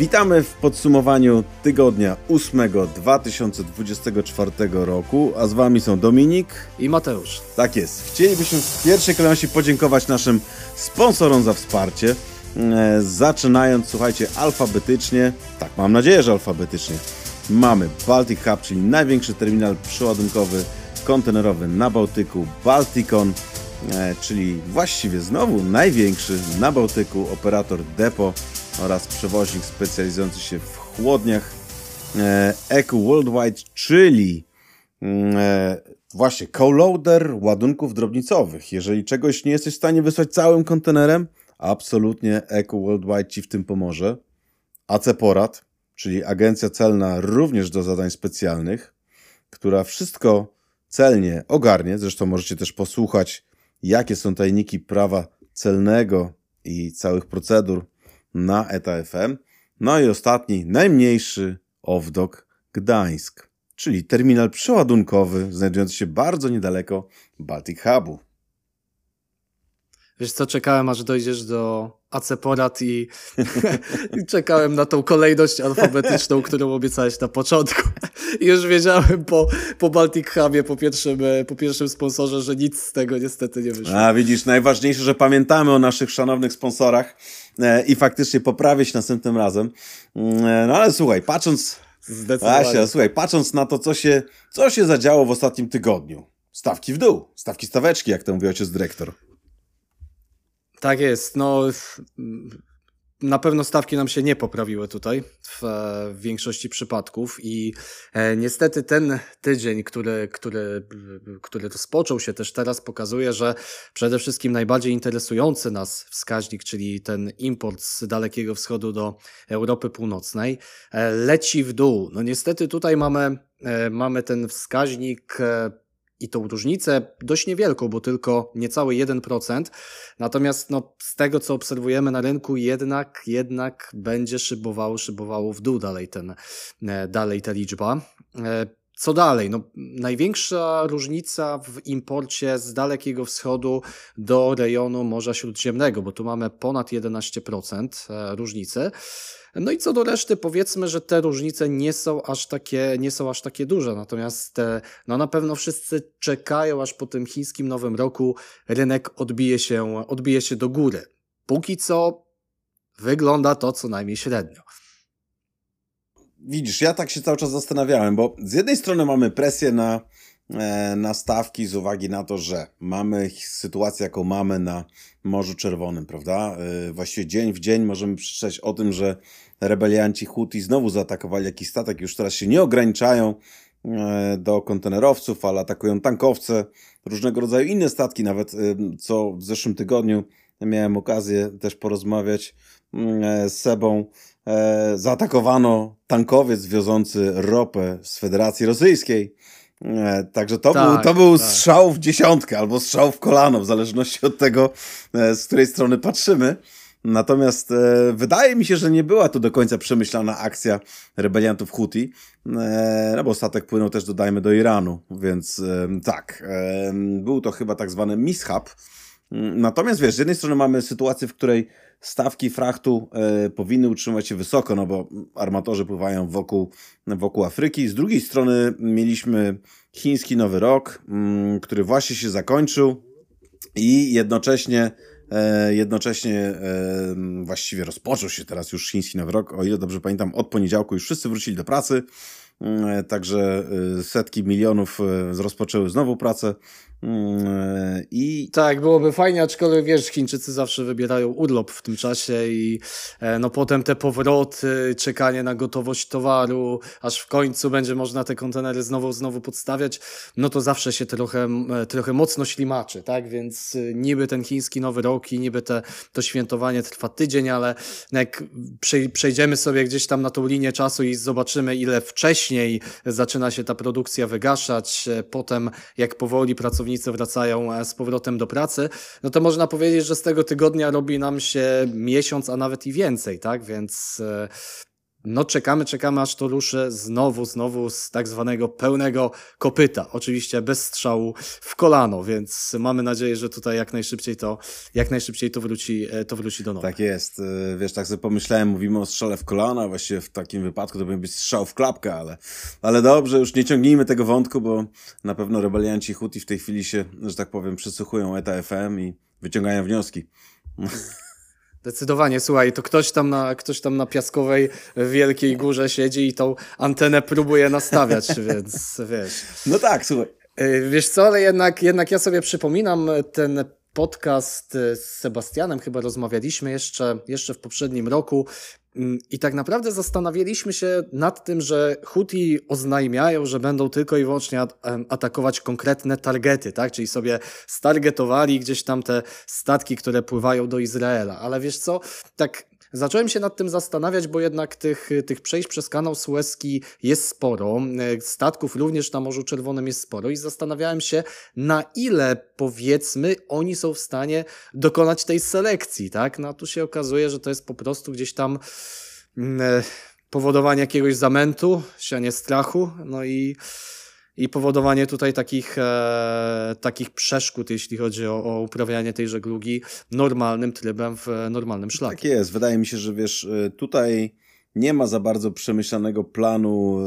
Witamy w podsumowaniu tygodnia 8 2024 roku, a z Wami są Dominik i Mateusz. Tak jest. Chcielibyśmy w pierwszej kolejności podziękować naszym sponsorom za wsparcie. E, zaczynając, słuchajcie, alfabetycznie, tak mam nadzieję, że alfabetycznie, mamy Baltic Hub, czyli największy terminal przeładunkowy kontenerowy na Bałtyku, Balticon, e, czyli właściwie znowu największy na Bałtyku operator depo oraz przewoźnik specjalizujący się w chłodniach e, Eco Worldwide, czyli mm, e, właśnie co-loader ładunków drobnicowych. Jeżeli czegoś nie jesteś w stanie wysłać całym kontenerem, absolutnie Eco Worldwide Ci w tym pomoże. AC Porad, czyli agencja celna również do zadań specjalnych, która wszystko celnie ogarnie. Zresztą możecie też posłuchać, jakie są tajniki prawa celnego i całych procedur na ETA FM. No i ostatni, najmniejszy Owdok Gdańsk, czyli terminal przeładunkowy znajdujący się bardzo niedaleko Baltic Hubu. Wiesz co, czekałem aż dojdziesz do AC Porad i, i czekałem na tą kolejność alfabetyczną, którą obiecałeś na początku. I już wiedziałem po, po Baltic Hubie, po pierwszym, po pierwszym sponsorze, że nic z tego niestety nie wyszło. A widzisz, najważniejsze, że pamiętamy o naszych szanownych sponsorach i faktycznie poprawię się następnym razem. Mm, e, no ale słuchaj, patrząc... Zdecydowanie. Asia, słuchaj, patrząc na to, co się, co się zadziało w ostatnim tygodniu. Stawki w dół, stawki staweczki, jak to mówi ojciec dyrektor. Tak jest. No, na pewno stawki nam się nie poprawiły tutaj w, w większości przypadków i e, niestety ten tydzień, który, który, który rozpoczął się też teraz pokazuje, że przede wszystkim najbardziej interesujący nas wskaźnik, czyli ten import z Dalekiego Wschodu do Europy Północnej, e, leci w dół. No niestety tutaj mamy, e, mamy ten wskaźnik e, i tą różnicę dość niewielką, bo tylko niecały 1%. Natomiast no, z tego, co obserwujemy na rynku, jednak, jednak będzie szybowało, szybowało w dół dalej, ten, e, dalej ta liczba. E, co dalej? No, największa różnica w imporcie z Dalekiego Wschodu do rejonu Morza Śródziemnego, bo tu mamy ponad 11% e, różnicy. No i co do reszty, powiedzmy, że te różnice nie są aż takie, nie są aż takie duże. Natomiast e, no na pewno wszyscy czekają, aż po tym chińskim nowym roku rynek odbije się, odbije się do góry. Póki co wygląda to co najmniej średnio. Widzisz, ja tak się cały czas zastanawiałem, bo z jednej strony mamy presję na, na stawki z uwagi na to, że mamy sytuację, jaką mamy na Morzu Czerwonym, prawda? E, właściwie dzień w dzień możemy przeczytać o tym, że rebelianci Huti znowu zaatakowali jakiś statek, już teraz się nie ograniczają e, do kontenerowców, ale atakują tankowce, różnego rodzaju inne statki, nawet co w zeszłym tygodniu miałem okazję też porozmawiać mm, z Sebą, e, zaatakowano tankowiec wiozący ropę z Federacji Rosyjskiej. E, także to tak, był, to był tak. strzał w dziesiątkę albo strzał w kolano, w zależności od tego, e, z której strony patrzymy. Natomiast e, wydaje mi się, że nie była to do końca przemyślana akcja rebeliantów Houthi, e, no bo statek płynął też, dodajmy, do Iranu, więc e, tak, e, był to chyba tak zwany mishap. Natomiast wiesz, z jednej strony mamy sytuację, w której stawki frachtu e, powinny utrzymać się wysoko, no bo armatorzy pływają wokół, wokół Afryki. Z drugiej strony mieliśmy chiński Nowy Rok, mm, który właśnie się zakończył i jednocześnie e, jednocześnie e, właściwie rozpoczął się teraz już chiński Nowy Rok. O ile dobrze pamiętam, od poniedziałku już wszyscy wrócili do pracy. Mm, także setki milionów rozpoczęły znowu pracę. Mm, I tak, byłoby fajnie, aczkolwiek wiesz, Chińczycy zawsze wybierają urlop w tym czasie i e, no potem te powroty, czekanie na gotowość towaru, aż w końcu będzie można te kontenery znowu, znowu podstawiać, no to zawsze się trochę, e, trochę mocno ślimaczy, tak? Więc e, niby ten chiński nowy rok i niby te, to świętowanie trwa tydzień, ale jak przejdziemy sobie gdzieś tam na tą linię czasu i zobaczymy, ile wcześniej zaczyna się ta produkcja wygaszać, potem jak powoli pracownicy pracownicy wracają e, z powrotem do pracy, no to można powiedzieć, że z tego tygodnia robi nam się miesiąc, a nawet i więcej, tak? Więc e, no czekamy, czekamy aż to ruszy znowu, znowu z tak zwanego pełnego kopyta. Oczywiście bez strzału w kolano, więc mamy nadzieję, że tutaj jak najszybciej to, jak najszybciej to wróci, e, to wróci do nowa. Tak jest. E, wiesz, tak sobie pomyślałem, mówimy o strzale w kolano, właściwie w takim wypadku to powinien być strzał w klapkę, ale, ale dobrze, już nie ciągnijmy tego wątku, bo na pewno rebelianci Huti w tej chwili się, że tak powiem, przysłuchują ETA FM i wyciągają wnioski. Zdecydowanie, słuchaj, to ktoś tam na, ktoś tam na piaskowej wielkiej górze siedzi i tą antenę próbuje nastawiać, więc wiesz. No tak, słuchaj. Y, wiesz co, ale jednak, jednak ja sobie przypominam ten podcast z Sebastianem, chyba rozmawialiśmy jeszcze, jeszcze w poprzednim roku Mm, I tak naprawdę zastanawialiśmy się nad tym, że Houthi oznajmiają, że będą tylko i wyłącznie atakować konkretne targety, tak? Czyli sobie stargetowali gdzieś tam te statki, które pływają do Izraela. Ale wiesz co? Tak Zacząłem się nad tym zastanawiać, bo jednak tych, tych przejść przez kanał Suezki jest sporo, statków również na Morzu Czerwonym jest sporo i zastanawiałem się, na ile powiedzmy oni są w stanie dokonać tej selekcji, tak? No a tu się okazuje, że to jest po prostu gdzieś tam mm, e, powodowanie jakiegoś zamętu, sianie strachu, no i i powodowanie tutaj takich, e, takich przeszkód, jeśli chodzi o, o, uprawianie tej żeglugi normalnym trybem w normalnym szlaku. Tak jest. Wydaje mi się, że wiesz, e, tutaj nie ma za bardzo przemyślanego planu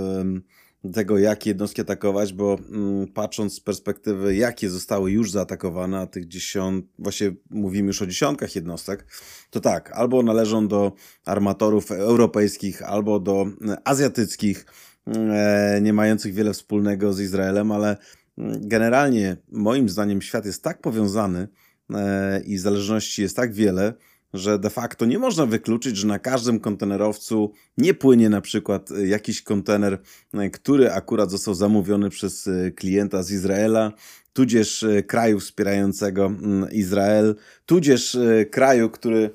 tego, jakie jednostki atakować, bo mm, patrząc z perspektywy, jakie zostały już zaatakowane, a tych dziesiąt, właśnie mówimy już o dziesiątkach jednostek, to tak, albo należą do armatorów europejskich, albo do e, azjatyckich, nie mających wiele wspólnego z Izraelem, ale generalnie moim zdaniem świat jest tak powiązany e, i zależności jest tak wiele, że de facto nie można wykluczyć, że na każdym kontenerowcu nie płynie na przykład jakiś kontener, e, który akurat został zamówiony przez klienta z Izraela, tudzież kraju wspierającego Izrael, tudzież kraju, który,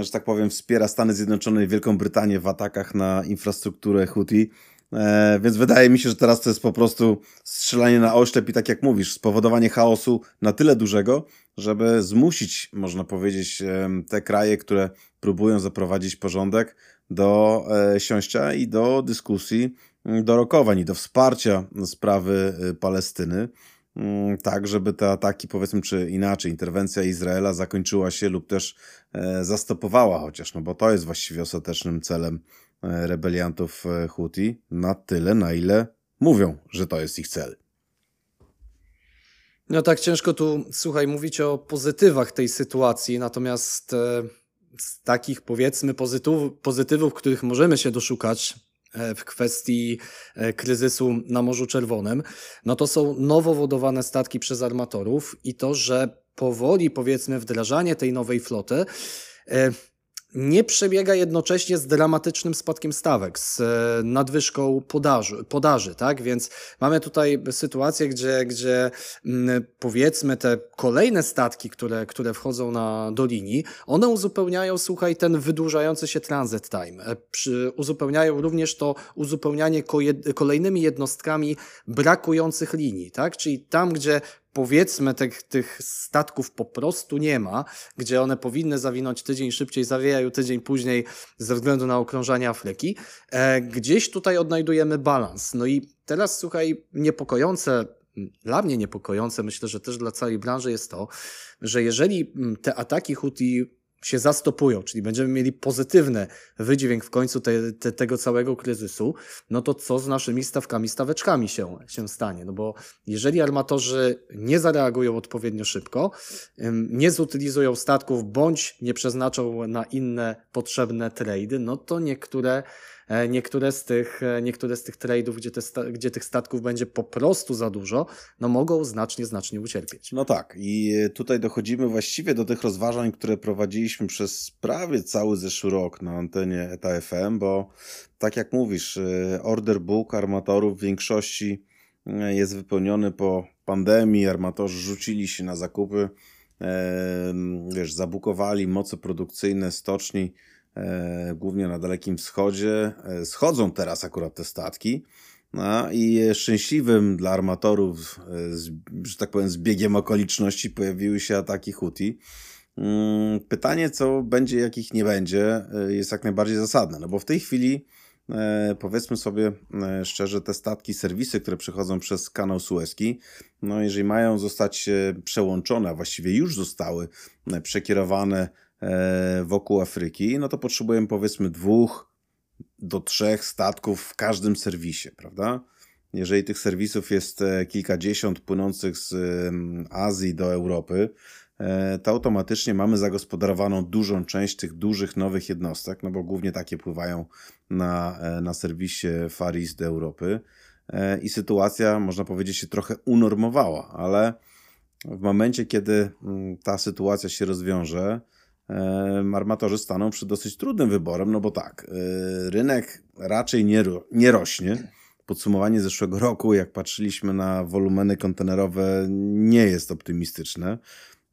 że tak powiem, wspiera Stany Zjednoczone i Wielką Brytanię w atakach na infrastrukturę Houthi. E, więc wydaje mi się, że teraz to jest po prostu strzelanie na oślep i tak jak mówisz, spowodowanie chaosu na tyle dużego, żeby zmusić, można powiedzieć, te kraje, które próbują zaprowadzić porządek do e, siąścia i do dyskusji, do rokowań i do wsparcia sprawy e, Palestyny mm, tak, żeby te ataki, powiedzmy, czy inaczej, interwencja Izraela zakończyła się lub też zastopowała chociaż, no bo to jest właściwie ostatecznym celem E, rebeliantów e, Houthi na tyle, na ile mówią, że to jest ich cel. No tak ciężko tu, słuchaj, mówić o pozytywach tej sytuacji, natomiast e, z takich powiedzmy pozytywów, pozytywów, których możemy się doszukać w kwestii kryzysu na Morzu Czerwonym, no to są nowo wodowane statki przez armatorów i to, że powoli powiedzmy wdrażanie tej nowej floty nie przebiega jednocześnie z dramatycznym spadkiem stawek, z e, nadwyżką podaży, podaży tak? Więc mamy tutaj sytuację, gdzie, gdzie mm, powiedzmy te kolejne statki, które, które wchodzą na, do linii, one uzupełniają, słuchaj, ten wydłużający się transit time. E, przy, uzupełniają również to uzupełnianie kolejnymi jednostkami brakujących linii, tak? Czyli tam, gdzie powiedzmy tych, tych statków po prostu nie ma, gdzie one powinny zawinąć tydzień szybciej, zawijają tydzień później ze względu na okrążanie Afryki. E, gdzieś tutaj odnajdujemy balans. No i teraz słuchaj, niepokojące dla mnie niepokojące, myślę, że też dla całej branży jest to, że jeżeli te ataki Houthi się zastopują, czyli będziemy mieli pozytywny wydźwięk w końcu te, te, tego całego kryzysu, no to co z naszymi stawkami, staweczkami się, się stanie? No bo jeżeli armatorzy nie zareagują odpowiednio szybko, nie zutylizują statków bądź nie przeznaczą na inne potrzebne trady, no to niektóre niektóre z tych, e, niektóre z tych trade'ów, gdzie, te, gdzie tych statków będzie po prostu za dużo, no mogą znacznie, znacznie ucierpieć. No tak i tutaj dochodzimy właściwie do tych rozważań, które prowadziliśmy przez prawie cały zeszły rok na antenie ETA FM, bo tak jak mówisz, e, order book armatorów w większości jest wypełniony po pandemii, armatorzy rzucili się na zakupy, wiesz, zabukowali moce produkcyjne stoczni, E, głównie na Dalekim Wschodzie. E, schodzą teraz akurat te statki. No i szczęśliwym dla armatorów, e, że tak powiem, z biegiem okoliczności pojawiły się ataki Houthi. Mm, pytanie, co będzie, jakich nie będzie, jest jak najbardziej zasadne, no bo w tej chwili e, powiedzmy sobie e, szczerze, te statki, serwisy, które przechodzą przez kanał Suezki, no jeżeli mają zostać e, przełączone, a właściwie już zostały e, przekierowane e, wokół Afryki, no to potrzebujemy powiedzmy dwóch do trzech statków w każdym serwisie, prawda? Jeżeli tych serwisów jest e, kilkadziesiąt płynących z Azji do Europy, e, to automatycznie mamy zagospodarowaną dużą część tych dużych nowych jednostek, no bo głównie takie pływają na, e, na serwisie Far East do Europy. I sytuacja, można powiedzieć, się trochę unormowała, ale w momencie, kiedy mm, ta sytuacja się rozwiąże, armatorzy staną przed dosyć trudnym wyborem, no bo tak, rynek raczej nie, nie rośnie podsumowanie zeszłego roku, jak patrzyliśmy na wolumeny kontenerowe, nie jest optymistyczne.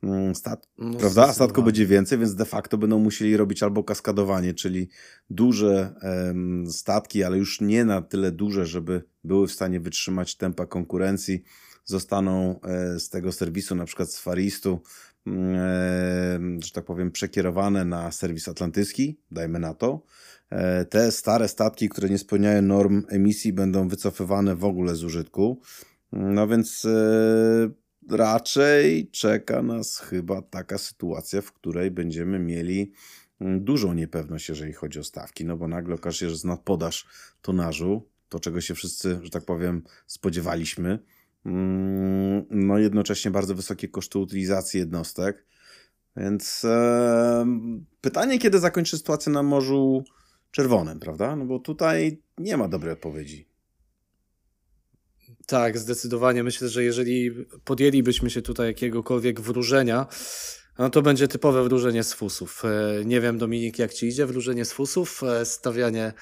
Mm, stat no, prawda? Statku będzie więcej, więc de facto będą musieli robić albo kaskadowanie, czyli duże em, statki, ale już nie na tyle duże, żeby były w stanie wytrzymać tempa konkurencji, zostaną e, z tego serwisu, na przykład z Faristu, e, że tak powiem, przekierowane na serwis atlantycki, dajmy na to. E, te stare statki, które nie spełniają norm emisji, będą wycofywane w ogóle z użytku. No więc e, raczej czeka nas chyba taka sytuacja, w której będziemy mieli mm, dużą niepewność, jeżeli chodzi o stawki, no bo nagle okaże się, że zna podaż tonażu, to czego się wszyscy, że tak powiem, spodziewaliśmy. Mm, no jednocześnie bardzo wysokie koszty utylizacji jednostek. Więc e, pytanie, kiedy zakończy sytuacja na Morzu Czerwonym, prawda? No bo tutaj nie ma dobrej odpowiedzi. Tak, zdecydowanie. Myślę, że jeżeli podjęlibyśmy się tutaj jakiegokolwiek wróżenia, no to będzie typowe wróżenie z fusów. E, nie wiem, Dominik, jak ci idzie wróżenie z fusów, e, stawianie,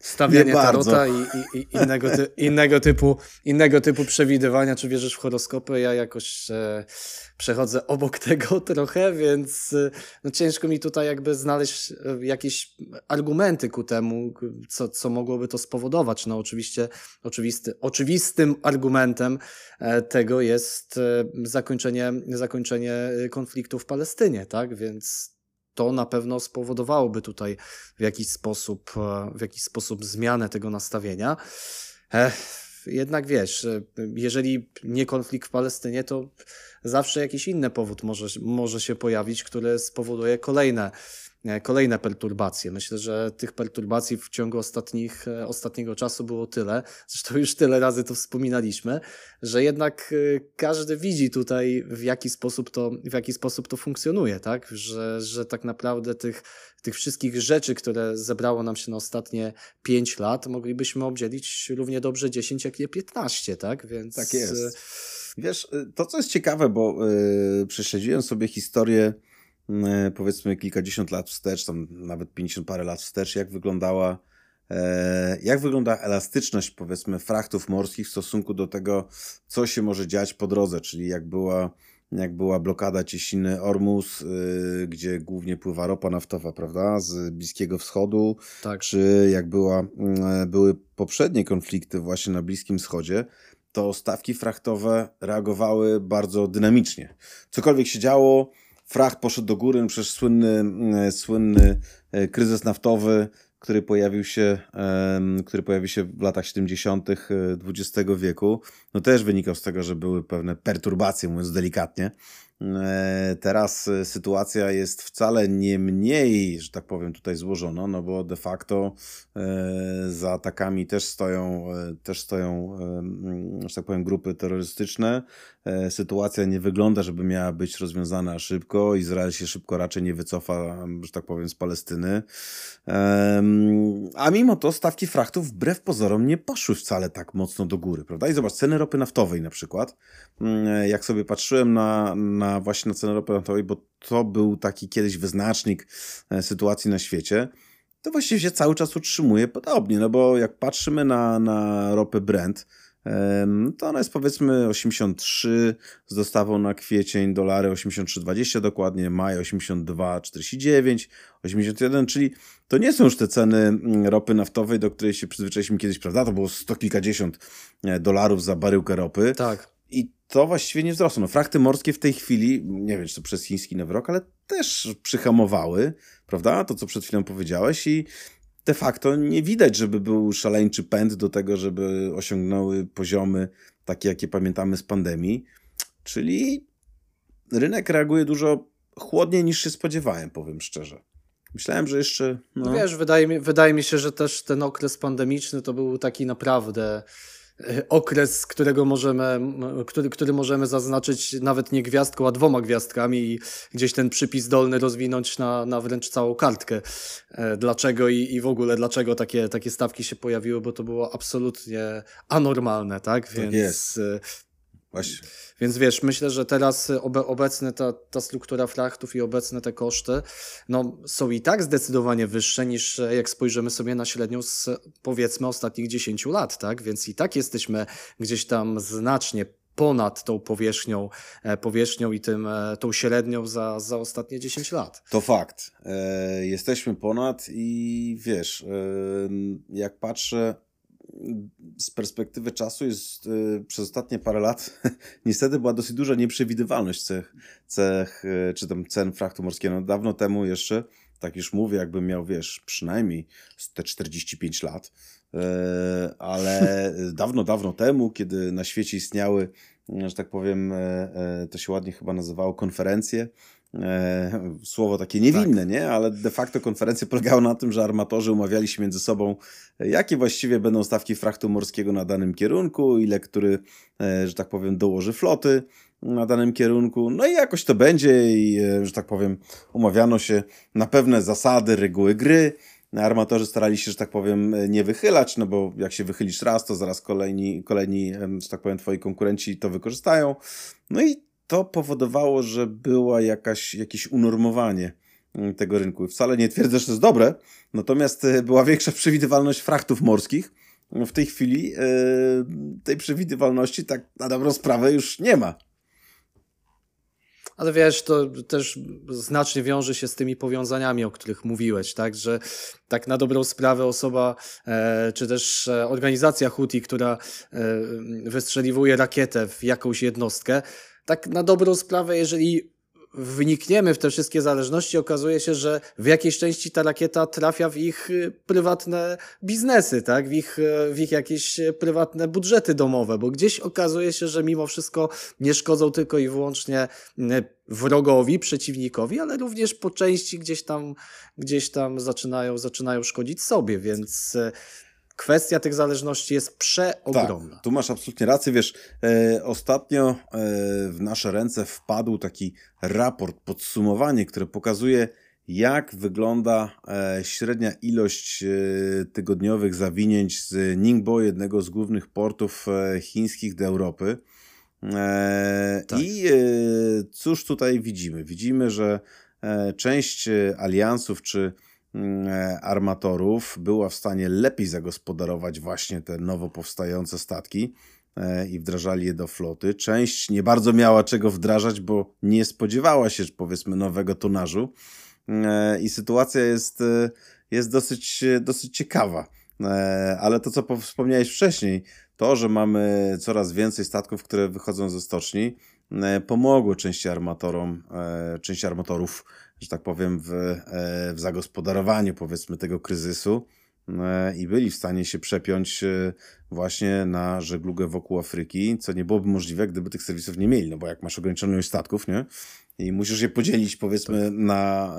stawianie tarota i, i, i, innego, ty, innego, typu, innego typu przewidywania. Czy wierzysz w horoskopy? Ja jakoś e, przechodzę obok tego trochę, więc e, no ciężko mi tutaj jakby znaleźć jakieś argumenty ku temu, co, co mogłoby to spowodować. No oczywiście oczywisty, oczywistym argumentem tego jest zakończenie, zakończenie konfliktu w Palestynie tak? Więc to na pewno spowodowałoby tutaj w jakiś sposób, e, w jakiś sposób zmianę tego nastawienia. Jednak wiesz, jeżeli nie konflikt w Palestynie, to zawsze jakiś inny powód może, może się pojawić, który spowoduje kolejne kolejne perturbacje. Myślę, że tych perturbacji w ciągu ostatnich, e, ostatniego czasu było tyle, zresztą już tyle razy to wspominaliśmy, że jednak e, każdy widzi tutaj, w jaki sposób to, w jaki sposób to funkcjonuje, tak? Że, że tak naprawdę tych, tych wszystkich rzeczy, które zebrało nam się na ostatnie 5 lat, moglibyśmy obdzielić równie dobrze 10, jak i 15, tak? Więc... Tak jest. Wiesz, to co jest ciekawe, bo yy, prześledziłem sobie historię E, powiedzmy kilkadziesiąt lat wstecz, tam nawet 50 parę lat wstecz, jak wyglądała e, jak wygląda elastyczność, powiedzmy, frachtów morskich w stosunku do tego, co się może dziać po drodze, czyli jak była, jak była blokada cieśniny Ormus, e, gdzie głównie pływa ropa naftowa, prawda, z Bliskiego Wschodu, tak. czy jak była, były poprzednie konflikty właśnie na Bliskim Wschodzie, to stawki frachtowe reagowały bardzo dynamicznie. Cokolwiek się działo, fracht poszedł do góry, przecież słynny, e, słynny e, kryzys naftowy, który pojawił się, który pojawił się w latach 70. XX e, wieku, no też wynikał z tego, że były pewne perturbacje, mówiąc delikatnie, teraz e, sytuacja jest wcale nie mniej, że tak powiem, tutaj złożona, no bo de facto e, za atakami też stoją, też stoją, że tak powiem, grupy terrorystyczne. Sytuacja nie wygląda, żeby miała być rozwiązana szybko. Izrael się szybko raczej nie wycofa, że tak powiem, z Palestyny. A mimo to stawki frachtów wbrew pozorom nie poszły wcale tak mocno do góry, prawda? I zobacz, ceny ropy naftowej na przykład. Mm, jak sobie patrzyłem na, na właśnie na cenę ropy naftowej, bo to był taki kiedyś wyznacznik e, sytuacji na świecie, to właściwie się cały czas utrzymuje podobnie, no bo jak patrzymy na, na ropę Brent, to ona jest powiedzmy 83 z dostawą na kwiecień, dolary 83,20 dokładnie, maj 82,49, 81, czyli to nie są już te ceny mm, ropy naftowej, do której się przyzwyczailiśmy kiedyś, prawda? To było sto kilkadziesiąt e, dolarów za baryłkę ropy. Tak. I to właściwie nie wzrosło. No, frachty morskie w tej chwili, nie wiem, czy to przez chiński nowy rok, ale też przyhamowały, prawda? To, co przed chwilą powiedziałeś i de facto nie widać, żeby był szaleńczy pęd do tego, żeby osiągnęły poziomy takie, jakie pamiętamy z pandemii. Czyli rynek reaguje dużo chłodniej niż się spodziewałem, powiem szczerze. Myślałem, że jeszcze. No. wiesz, wydaje mi, wydaje mi się, że też ten okres pandemiczny to był taki naprawdę okres, którego możemy, który, który możemy zaznaczyć nawet nie gwiazdką, a dwoma gwiazdkami i gdzieś ten przypis dolny rozwinąć na, na wręcz całą kartkę. E, dlaczego i, i w ogóle dlaczego takie, takie stawki się pojawiły, bo to było absolutnie anormalne, tak? tak Więc tak Właśnie. Więc wiesz, myślę, że teraz obe, obecne ta, ta struktura frachtów i obecne te koszty no, są i tak zdecydowanie wyższe niż jak spojrzymy sobie na średnią z powiedzmy ostatnich 10 lat, tak? Więc i tak jesteśmy gdzieś tam znacznie ponad tą powierzchnią, e, powierzchnią i tym, e, tą średnią za, za ostatnie 10 lat. To fakt. E, jesteśmy ponad i wiesz, e, jak patrzę z perspektywy czasu jest y, przez ostatnie parę lat niestety była dosyć duża nieprzewidywalność cech, cech y, czy tam cen frachtu morskiego. Dawno temu jeszcze, tak już mówię, jakbym miał, wiesz, przynajmniej te 45 lat, y, ale dawno, dawno temu, kiedy na świecie istniały, że tak powiem, to się ładnie chyba nazywało konferencje, E, słowo takie niewinne, tak. nie? Ale de facto konferencja polegała na tym, że armatorzy umawiali się między sobą, jakie właściwie będą stawki frachtu morskiego na danym kierunku, ile który, e, że tak powiem, dołoży floty na danym kierunku. No i jakoś to będzie i, e, że tak powiem, umawiano się na pewne zasady, reguły gry. Armatorzy starali się, że tak powiem, nie wychylać, no bo jak się wychylisz raz, to zaraz kolejni, kolejni że tak powiem, twoi konkurenci to wykorzystają. No i to powodowało, że była jakaś, jakieś unormowanie mm, tego rynku. Wcale nie twierdzę, że to jest dobre, natomiast e, była większa przewidywalność frachtów morskich. W tej chwili yy, tej przewidywalności tak na dobrą sprawę już nie ma. Ale wiesz, to też znacznie wiąże się z tymi powiązaniami, o których mówiłeś, tak? Że tak na dobrą sprawę osoba, e, czy też e, organizacja Houthi, która e, wystrzeliwuje rakietę w jakąś jednostkę, tak na dobrą sprawę, jeżeli wnikniemy w te wszystkie zależności, okazuje się, że w jakiejś części ta rakieta trafia w ich y, prywatne biznesy, tak? w, ich, y, w ich jakieś prywatne budżety domowe, bo gdzieś okazuje się, że mimo wszystko nie szkodzą tylko i wyłącznie y, wrogowi, przeciwnikowi, ale również po części gdzieś tam, gdzieś tam zaczynają, zaczynają szkodzić sobie, więc kwestia tych zależności jest przeogromna. Tak, tu masz absolutnie rację. Wiesz, e, ostatnio e, w nasze ręce wpadł taki raport, podsumowanie, które pokazuje, jak wygląda e, średnia ilość e, tygodniowych zawinięć z Ningbo, jednego z głównych portów e, chińskich do Europy. E, tak. I cóż tutaj widzimy? Widzimy, że część aliansów czy armatorów była w stanie lepiej zagospodarować właśnie te nowo powstające statki e, i wdrażali je do floty. Część nie bardzo miała czego wdrażać, bo nie spodziewała się, powiedzmy, nowego tonażu. E, I sytuacja jest, jest dosyć, dosyć ciekawa. Ale to, co wspomniałeś wcześniej, to, że mamy coraz więcej statków, które wychodzą ze stoczni, pomogło części armatorom, części armatorów że tak powiem, w, e, w zagospodarowaniu powiedzmy tego kryzysu e, i byli w stanie się przepiąć e, właśnie na żeglugę wokół Afryki, co nie byłoby możliwe, gdyby tych serwisów nie mieli, no bo jak masz ograniczoną ilość statków, nie? I musisz je podzielić powiedzmy tak. na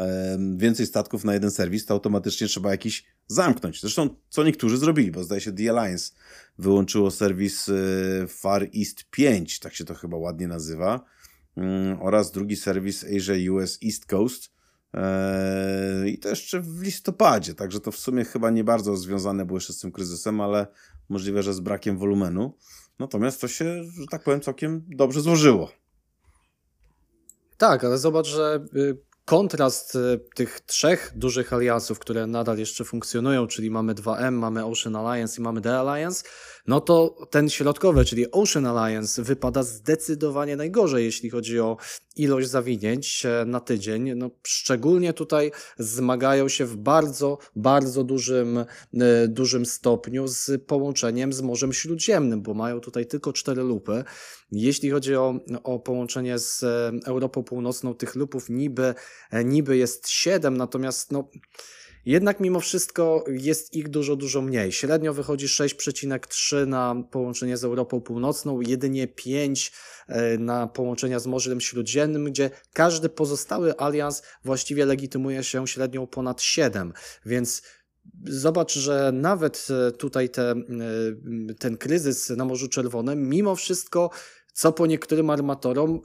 więcej statków na jeden serwis, to automatycznie trzeba jakiś zamknąć. Zresztą co niektórzy zrobili, bo zdaje się The Alliance wyłączyło serwis Far East 5, tak się to chyba ładnie nazywa, oraz drugi serwis Asia US East Coast. E, I to jeszcze w listopadzie, także to w sumie chyba nie bardzo związane było jeszcze z tym kryzysem, ale możliwe, że z brakiem wolumenu. Natomiast to się, że tak powiem, całkiem dobrze złożyło. Tak, ale zobacz, że y, kontrast y, tych trzech dużych aliansów, które nadal jeszcze funkcjonują, czyli mamy 2M, mamy Ocean Alliance i mamy The Alliance, no to ten środkowy, czyli Ocean Alliance, wypada zdecydowanie najgorzej, jeśli chodzi o ilość zawinięć e, na tydzień. No, szczególnie tutaj zmagają się w bardzo, bardzo dużym, e, dużym stopniu z połączeniem z Morzem Śródziemnym, bo mają tutaj tylko cztery lupy. Jeśli chodzi o, o połączenie z e, Europą Północną, tych lupów niby, niby jest siedem, natomiast no, jednak mimo wszystko jest ich dużo, dużo mniej. Średnio wychodzi 6,3 na połączenie z Europą Północną, jedynie 5 e, na połączenia z Morzem Śródziemnym, gdzie każdy pozostały alians właściwie legitymuje się średnią ponad 7, więc Zobacz, że nawet e, tutaj te, e, ten kryzys na Morzu Czerwonym, mimo wszystko, co po niektórym armatorom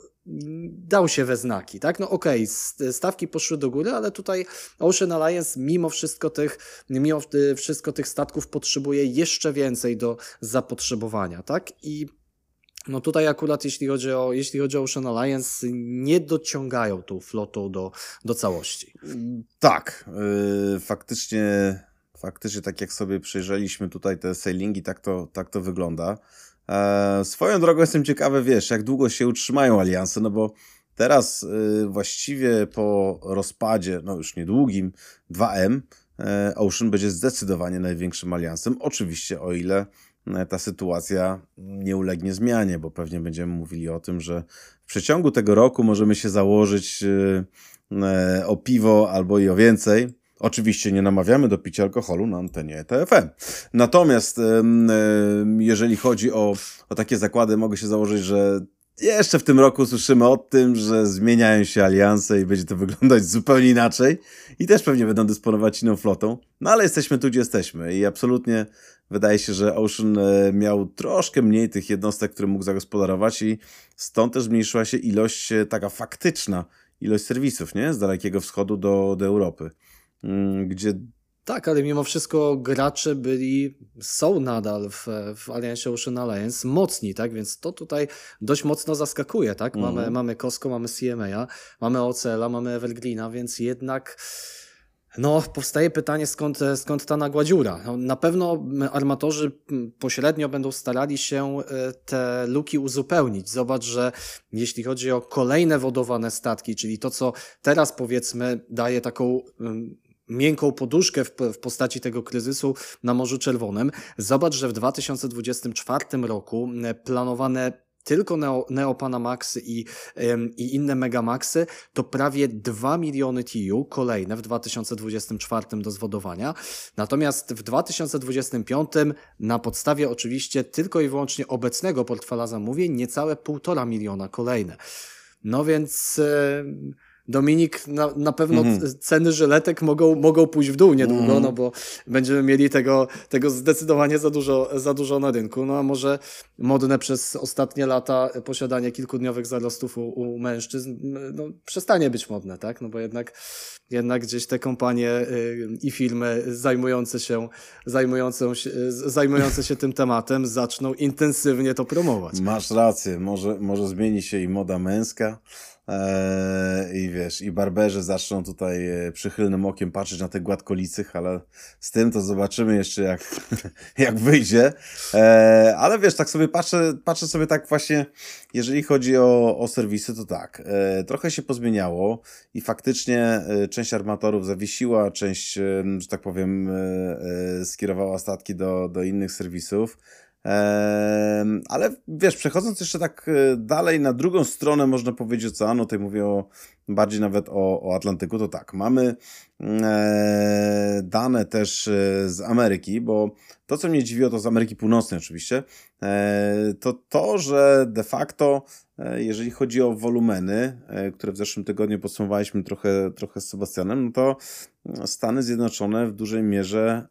dał się we znaki, tak? No okej, okay, stawki poszły do góry, ale tutaj Ocean Alliance mimo wszystko tych, mimo wszystko tych statków potrzebuje jeszcze więcej do zapotrzebowania, tak? I no tutaj akurat jeśli chodzi o, jeśli chodzi o Ocean Alliance, nie dociągają tą flotą do, do całości. Tak, yy, faktycznie, faktycznie tak jak sobie przejrzeliśmy tutaj te sailingi, tak to, tak to wygląda. E, swoją drogą jestem ciekawy, wiesz, jak długo się utrzymają alianse, no bo teraz y, właściwie po rozpadzie, no już niedługim, 2M, e, Ocean będzie zdecydowanie największym aliansem. Oczywiście, o ile e, ta sytuacja nie ulegnie zmianie, bo pewnie będziemy mówili o tym, że w przeciągu tego roku możemy się założyć y, o piwo albo i o więcej. Oczywiście nie namawiamy do picia alkoholu na antenie TFM. Natomiast jeżeli chodzi o, o takie zakłady, mogę się założyć, że jeszcze w tym roku słyszymy o tym, że zmieniają się alianse i będzie to wyglądać zupełnie inaczej i też pewnie będą dysponować inną flotą. No ale jesteśmy tu, gdzie jesteśmy i absolutnie wydaje się, że Ocean e, miał troszkę mniej tych jednostek, które mógł zagospodarować i stąd też zmniejszyła się ilość e, taka faktyczna, ilość serwisów, nie? Z Dalekiego Wschodu do, do Europy. Mm, gdzie tak, ale mimo wszystko gracze byli, są nadal w, w Alliance Ocean Alliance mocni, tak? Więc to tutaj dość mocno zaskakuje, tak? Mamy, mm. mamy Costco, mamy CMA, mamy OCL, mamy Evergreena, więc jednak no, powstaje pytanie, skąd, skąd ta nagła dziura. No, na pewno armatorzy pośrednio będą starali się e, te luki uzupełnić. Zobacz, że jeśli chodzi o kolejne wodowane statki, czyli to, co teraz powiedzmy daje taką miękką poduszkę w, w, postaci tego kryzysu na Morzu Czerwonym. Zobacz, że w 2024 roku e, planowane tylko Neo, Neopanamaxy i, i inne Megamaxy to prawie 2 miliony TU kolejne w 2024 do zwodowania. Natomiast w 2025 na podstawie oczywiście tylko i wyłącznie obecnego portfela zamówień niecałe 1,5 miliona kolejne. No więc... Yy, Dominik, na, na pewno mhm. ceny żyletek mogą, mogą pójść w dół niedługo, mhm. no bo będziemy mieli tego, tego zdecydowanie za dużo, za dużo na rynku. No a może modne przez ostatnie lata posiadanie kilkudniowych zarostów u, u mężczyzn no, przestanie być modne, tak? No bo jednak, jednak gdzieś te kompanie y, i firmy zajmujące się, zajmujące się, zajmujące się tym tematem zaczną intensywnie to promować. Masz rację, może, może zmieni się i moda męska. Eee, I wiesz, i barberzy zaczną tutaj e, przychylnym okiem patrzeć na te gładkolicych, ale z tym to zobaczymy jeszcze jak, jak wyjdzie. Eee, ale wiesz, tak sobie patrzę, patrzę sobie tak właśnie, jeżeli chodzi o, o serwisy, to tak, eee, trochę się pozmieniało i faktycznie e, część armatorów zawiesiła, część, że tak powiem, e, skierowała statki do, do innych serwisów. Ale wiesz, przechodząc jeszcze tak e, dalej na drugą stronę, można powiedzieć oceanu, tutaj mówię o, bardziej nawet o, o Atlantyku, to tak, mamy e, dane też e, z Ameryki, bo to, co mnie dziwiło, to z Ameryki Północnej oczywiście, to to, że de facto, jeżeli chodzi o wolumeny, które w zeszłym tygodniu podsumowaliśmy trochę, trochę z Sebastianem, no to Stany Zjednoczone w dużej mierze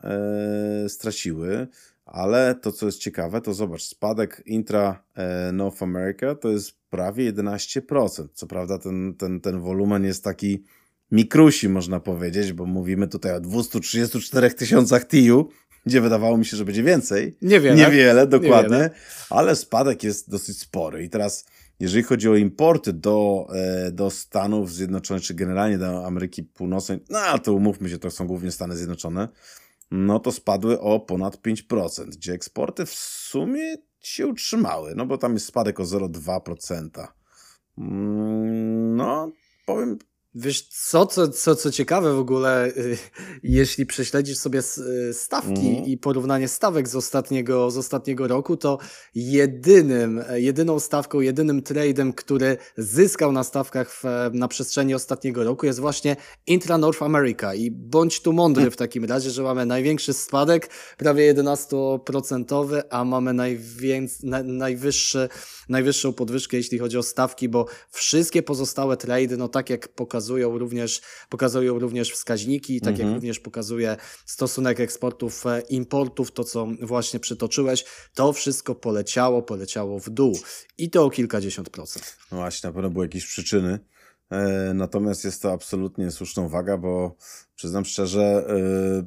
straciły. Ale to, co jest ciekawe, to zobacz, spadek intra e, North America to jest prawie 11%. Co prawda ten, ten, ten wolumen jest taki mikrusi, można powiedzieć, bo mówimy tutaj o 234 tysiącach TIU, gdzie wydawało mi się, że będzie więcej. Niewiele. Niewiele, dokładnie. Niewiele. Ale spadek jest dosyć spory. I teraz, jeżeli chodzi o importy do, e, do Stanów Zjednoczonych, czy generalnie do Ameryki Północnej, no to umówmy się, to są głównie Stany Zjednoczone, no to spadły o ponad 5%, gdzie eksporty w sumie się utrzymały, no bo tam jest spadek o 0,2%. Mm, no, powiem, Wiesz, co, co, co, co ciekawe w ogóle, y, jeśli prześledzisz sobie y, stawki mm. i porównanie stawek z ostatniego, z ostatniego roku, to jedynym, jedyną stawką, jedynym tradem, który zyskał na stawkach w, na przestrzeni ostatniego roku jest właśnie Intra North America. I bądź tu mądry w takim razie, że mamy największy spadek, prawie 11%, a mamy najwięc, na, najwyższy, najwyższą podwyżkę, jeśli chodzi o stawki, bo wszystkie pozostałe trady, no tak jak pokazują, pokazują również, pokazują również wskaźniki, tak mhm. jak również pokazuje stosunek eksportów, e, importów, to co właśnie przytoczyłeś, to wszystko poleciało, poleciało w dół i to o kilkadziesiąt procent. No właśnie, na pewno były jakieś przyczyny. E, natomiast jest to absolutnie słuszna uwaga, bo przyznam szczerze, e,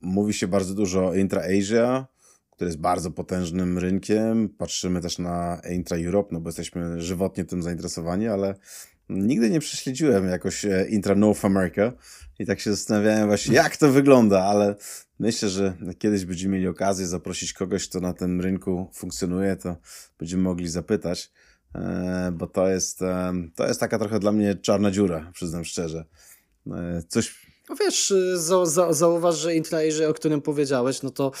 mówi się bardzo dużo o Intra-Asia, który jest bardzo potężnym rynkiem. Patrzymy też na Intra-Europe, no bo jesteśmy żywotnie tym zainteresowani, ale Nigdy nie prześledziłem jakoś e, Intra North America i tak się zastanawiałem właśnie, jak to wygląda, ale myślę, że kiedyś będziemy mieli okazję zaprosić kogoś, kto na tym rynku funkcjonuje, to będziemy mogli zapytać, e, bo to jest, e, to jest taka trochę dla mnie czarna dziura, przyznam szczerze. Coś no wiesz, y, za, za, zauważ, że Intrairzy, o którym powiedziałeś, no to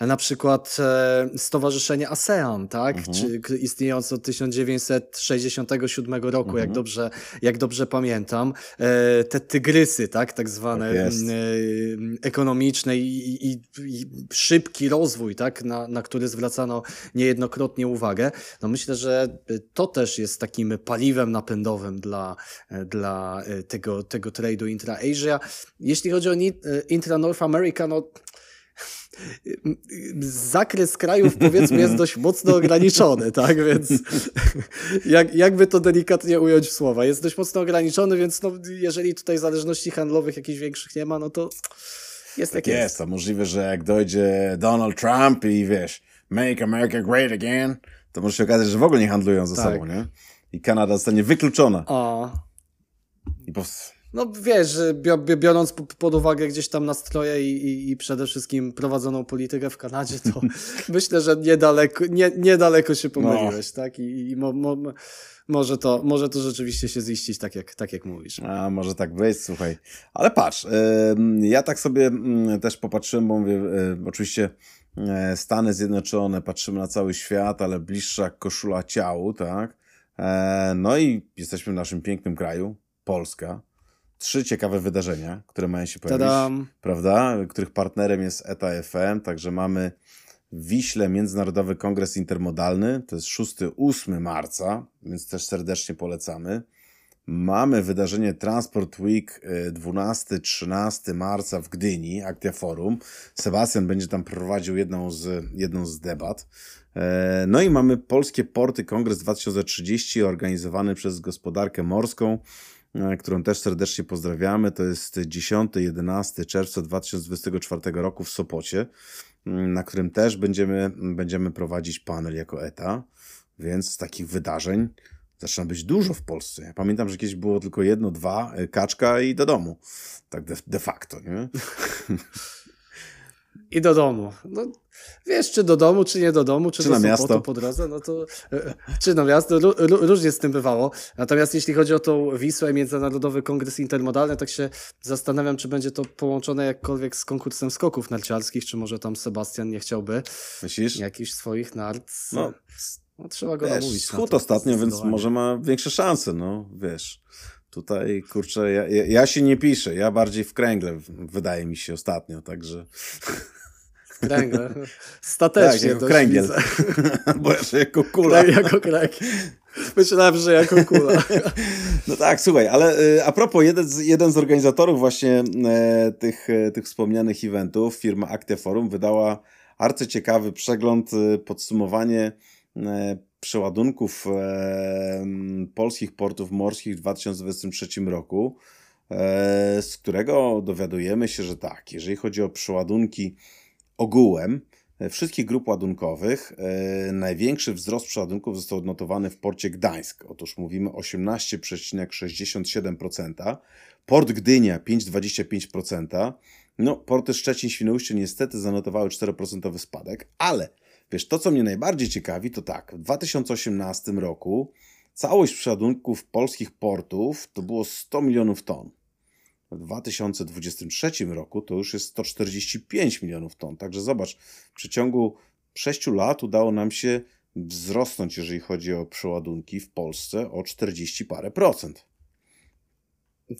na przykład e, Stowarzyszenie ASEAN, tak? Mhm. Czy, istniejące od 1967 roku, mhm. jak, dobrze, jak dobrze pamiętam. E, te tygrysy, tak? Tak zwane tak e, ekonomiczne i, i, i, szybki rozwój, tak? Na, na który zwracano niejednokrotnie uwagę. No myślę, że to też jest takim paliwem napędowym dla, dla tego, tego trade'u Intra-Asia. Jeśli chodzi o e, Intra North America, no zakres krajów powiedzmy jest dość mocno ograniczony, tak, więc jak, jakby to delikatnie ująć w słowa, jest dość mocno ograniczony, więc no, jeżeli tutaj zależności handlowych jakichś większych nie ma, no to jest tak jest. Jest, a możliwe, że jak dojdzie Donald Trump i wiesz, make America great again, to może się okazać, że w ogóle nie handlują ze tak. sobą, nie? I Kanada zostanie wykluczona. A. I powst- no wiesz, biorąc pod uwagę gdzieś tam nastroje i, i, i przede wszystkim prowadzoną politykę w Kanadzie, to myślę, że niedaleko, nie, niedaleko się pomyliłeś, no. tak? I, i mo, mo, może, to, może to rzeczywiście się ziścić tak jak, tak jak mówisz. A może tak być, słuchaj. Ale patrz, ja tak sobie mm, też popatrzyłem, bo mówię, oczywiście e, Stany Zjednoczone, patrzymy na cały świat, ale bliższa koszula ciału, tak? E, no i jesteśmy w naszym pięknym kraju, Polska trzy ciekawe wydarzenia, które mają się pojawić, Tadam. prawda? Których partnerem jest ETA FM, także mamy w Wiśle Międzynarodowy Kongres Intermodalny, to jest 6-8 marca, więc też serdecznie polecamy. Mamy wydarzenie Transport Week 12-13 y, marca w Gdyni, Aktia Forum. Sebastian będzie tam prowadził jedną z, jedną z debat. E, no i mamy Polskie Porty Kongres 2030 organizowany przez Gospodarkę Morską. E, którą też serdecznie pozdrawiamy. To jest 10-11 czerwca 2024 roku w Sopocie, mm, na którym też będziemy, będziemy prowadzić panel jako ETA, więc takich wydarzeń zaczyna być dużo w Polsce. Ja pamiętam, że kiedyś było tylko jedno, dwa, e, kaczka i do domu. Tak de, de facto, nie? I do domu. No, wiesz, czy do domu, czy nie do domu, czy, czy do na miasto po drodze, no to e, czy na miasto, różnie z tym bywało. Natomiast jeśli chodzi o tą Wisłę, Międzynarodowy Kongres Intermodalny, tak się zastanawiam, czy będzie to połączone jakkolwiek z konkursem skoków narciarskich, czy może tam Sebastian nie chciałby Myślisz? jakichś swoich narc. No, no trzeba go wiesz, namówić. Schód ostatnio, więc może ma większe szanse, no wiesz. Tutaj, kurczę, ja, ja, ja, się nie piszę, ja bardziej w kręgle, wydaje mi się ostatnio, także... Kręgle. Statecznie. Tak, jako kręgiel. Bo jeszcze jako kula. Tak, jako kręgiel. Myślałem, że jako kula. No tak, słuchaj, ale y, a propos, jeden z, jeden z organizatorów właśnie e, tych, e, tych wspomnianych eventów, firma Actia Forum, wydała arcyciekawy przegląd, y, podsumowanie e, przeładunków polskich portów morskich w 2023 roku, z którego dowiadujemy się, że tak, jeżeli chodzi o przeładunki ogółem e, wszystkich grup ładunkowych e, największy wzrost przeładunków został odnotowany w porcie Gdańsk. Otóż mówimy 18,67%, port Gdynia 5,25%, no porty Szczecin, Świnoujście niestety zanotowały 4% spadek, ale wiesz, to co mnie najbardziej ciekawi to tak, w 2018 roku całość przeładunków polskich portów to było 100 milionów ton. W 2023 roku to już jest 145 milionów ton. Także zobacz, w przeciągu 6 lat udało nam się wzrosnąć, jeżeli chodzi o przeładunki w Polsce o 40 parę procent.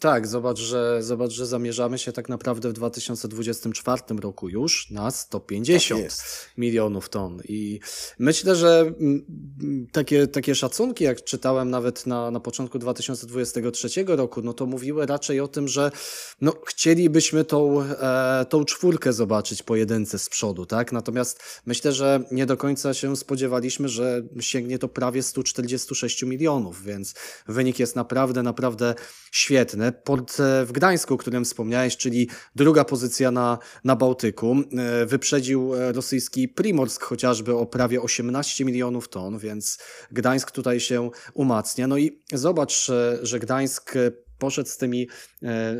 Tak, zobacz że, zobacz, że zamierzamy się tak naprawdę w 2024 roku już na 150 tak milionów ton. I myślę, że mm, mm, takie, takie szacunki, jak czytałem nawet na, na początku 2023 roku, no to mówiły raczej o tym, że no, chcielibyśmy tą, e, tą czwórkę zobaczyć pojedynce z przodu, tak? Natomiast myślę, że nie do końca się spodziewaliśmy, że sięgnie to prawie 146 milionów, więc wynik jest naprawdę, naprawdę świetny Port e, w Gdańsku, o którym wspomniałeś, czyli druga pozycja na, na Bałtyku, e, wyprzedził e, rosyjski Primorsk chociażby o prawie 18 milionów ton, więc Gdańsk tutaj się umacnia. No i zobacz, że Gdańsk poszedł z tymi,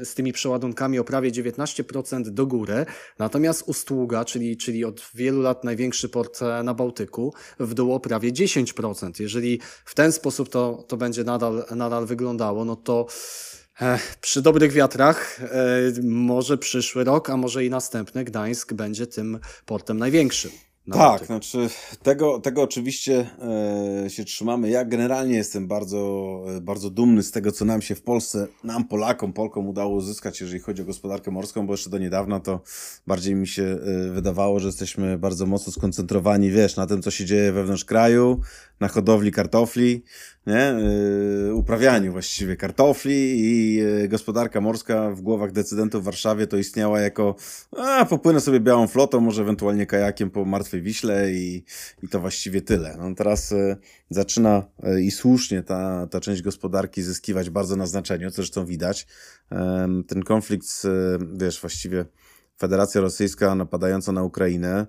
z tymi przeładunkami o prawie 19% do góry, natomiast Ustługa, czyli, czyli od wielu lat największy port na Bałtyku, w dół o prawie 10%. Jeżeli w ten sposób to, to będzie nadal, nadal wyglądało, no to przy dobrych wiatrach może przyszły rok, a może i następny Gdańsk będzie tym portem największym. Tak, znaczy tego, tego oczywiście e, się trzymamy. Ja generalnie jestem bardzo, e, bardzo dumny z tego, co nam się w Polsce, nam Polakom, Polkom udało uzyskać, jeżeli chodzi o gospodarkę morską, bo jeszcze do niedawna to bardziej mi się e, wydawało, że jesteśmy bardzo mocno skoncentrowani, wiesz, na tym, co się dzieje wewnątrz kraju, na hodowli kartofli, nie? Yy, uprawianiu właściwie kartofli i yy, gospodarka morska w głowach decydentów w Warszawie to istniała jako a, popłynę sobie białą flotą, może ewentualnie kajakiem po Martwej Wiśle i, i to właściwie tyle. No teraz yy, zaczyna yy, i słusznie ta, ta część gospodarki zyskiwać bardzo na znaczeniu, co zresztą widać. Yy, ten konflikt, wiesz, właściwie Federacja Rosyjska napadająca na Ukrainę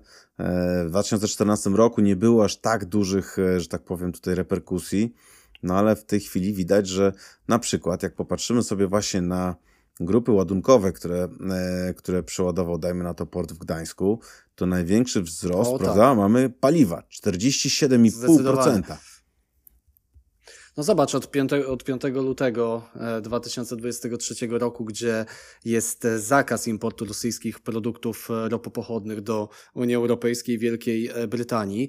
w 2014 roku nie było aż tak dużych, że tak powiem, tutaj reperkusji. No ale w tej chwili widać, że na przykład jak popatrzymy sobie właśnie na grupy ładunkowe, które, e, które przeładował, dajmy na to port w Gdańsku, to największy wzrost, o, prawda, tak. mamy paliwa, 47,5%. No zobacz, od 5, od 5 lutego 2023 e, roku, gdzie jest e, zakaz importu rosyjskich produktów e, ropopochodnych do Unii Europejskiej i Wielkiej Brytanii,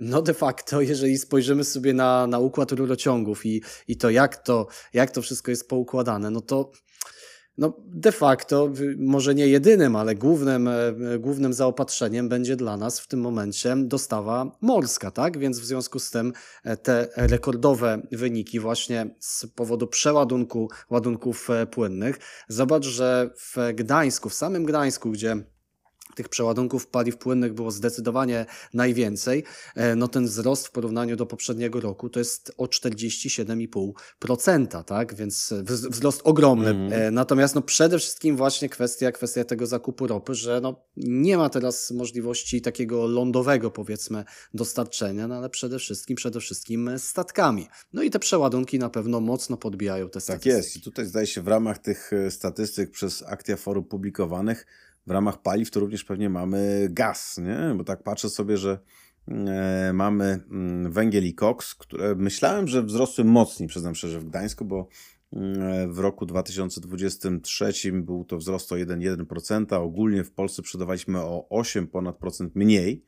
no de facto, jeżeli spojrzymy sobie na, na układ rurociągów i, i to, jak to, jak to wszystko jest poukładane, no to no de facto, może nie jedynym, ale głównym, e, głównym zaopatrzeniem będzie dla nas w tym momencie dostawa morska, tak? Więc w związku z tym e, te rekordowe wyniki właśnie z powodu przeładunku ładunków e, płynnych. Zobacz, że w Gdańsku, w samym Gdańsku, gdzie tych przeładunków paliw płynnych było zdecydowanie najwięcej, e, no ten wzrost w porównaniu do poprzedniego roku to jest o 47,5%, tak? Więc wzrost ogromny. Mm. Natomiast no przede wszystkim właśnie kwestia, kwestia tego zakupu ropy, że no nie ma teraz możliwości takiego lądowego powiedzmy dostarczenia, no ale przede wszystkim, przede wszystkim statkami. No i te przeładunki na pewno mocno podbijają te statystyki. Tak jest i tutaj zdaje się w ramach tych e, statystyk przez Aktia Forum publikowanych w ramach paliw to również pewnie mamy gaz, nie? Bo tak patrzę sobie, że e, mamy mm, węgiel i koks, które myślałem, że wzrosły mocniej, przyznam szczerze, w Gdańsku, bo mm, w roku 2023 był to wzrost o 1,1%, ogólnie w Polsce sprzedawaliśmy o 8 ponad procent mniej.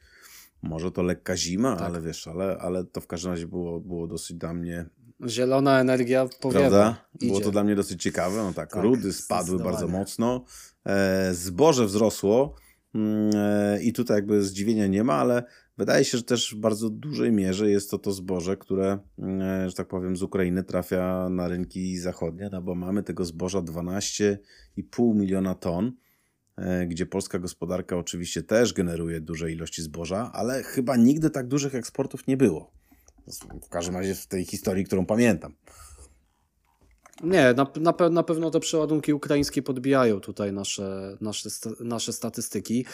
Może to lekka zima, tak. ale wiesz, ale, ale to w każdym razie było, było dosyć dla mnie Zielona energia powiewa. Prawda? Było to dla mnie dosyć ciekawe. No tak, tak rudy spadły bardzo mocno, e, zboże wzrosło mm, e, i tutaj jakby zdziwienia nie ma, ale wydaje się, że też w bardzo dużej mierze jest to to zboże, które, mm, e, że tak powiem, z Ukrainy trafia na rynki zachodnie, no bo mamy tego zboża 12,5 miliona ton e, gdzie polska gospodarka oczywiście też generuje duże ilości zboża, ale chyba nigdy tak dużych eksportów nie było. W każdym razie w tej historii, którą pamiętam. Nie, na, na, na pewno te przeładunki ukraińskie podbijają tutaj nasze, nasze, nasze statystyki.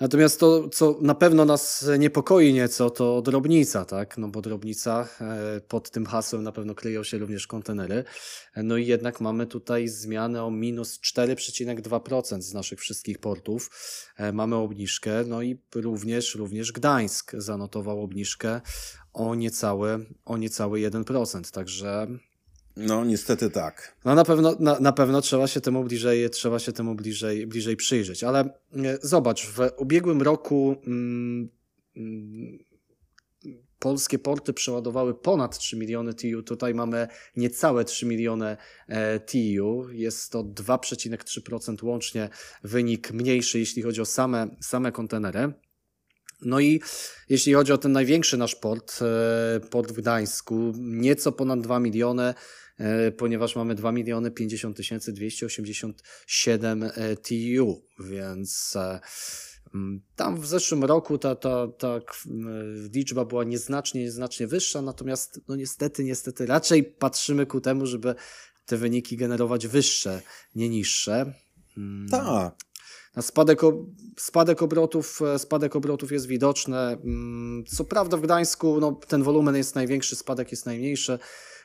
Natomiast to, co na pewno nas niepokoi nieco, to drobnica, tak? No bo drobnica, e, pod tym hasłem na pewno kryją się również kontenery. No i jednak mamy tutaj zmianę o minus 4,2% z naszych wszystkich portów. E, mamy obniżkę, no i również, również Gdańsk zanotował obniżkę o niecałe, o niecały 1%. Także no, niestety tak. No na pewno, na, na pewno trzeba się temu bliżej, trzeba się temu bliżej, bliżej przyjrzeć. Ale e, zobacz, w ubiegłym roku mm, mm, polskie porty przeładowały ponad 3 miliony TU. Tutaj mamy niecałe 3 miliony e, TU. Jest to 2,3% łącznie wynik mniejszy, jeśli chodzi o same, same kontenery. No i jeśli chodzi o ten największy nasz port, e, port w Gdańsku, nieco ponad 2 miliony, ponieważ mamy 2 miliony 50 tysięcy 287 TU, więc mm, tam w zeszłym roku ta, ta, ta liczba była nieznacznie, nieznacznie wyższa, natomiast no niestety, niestety raczej patrzymy ku temu, żeby te wyniki generować wyższe, nie niższe. Mm. Tak. Spadek, spadek, obrotów, e, spadek obrotów jest widoczny. Mm, co prawda w Gdańsku no, ten wolumen jest największy, spadek jest najmniejszy.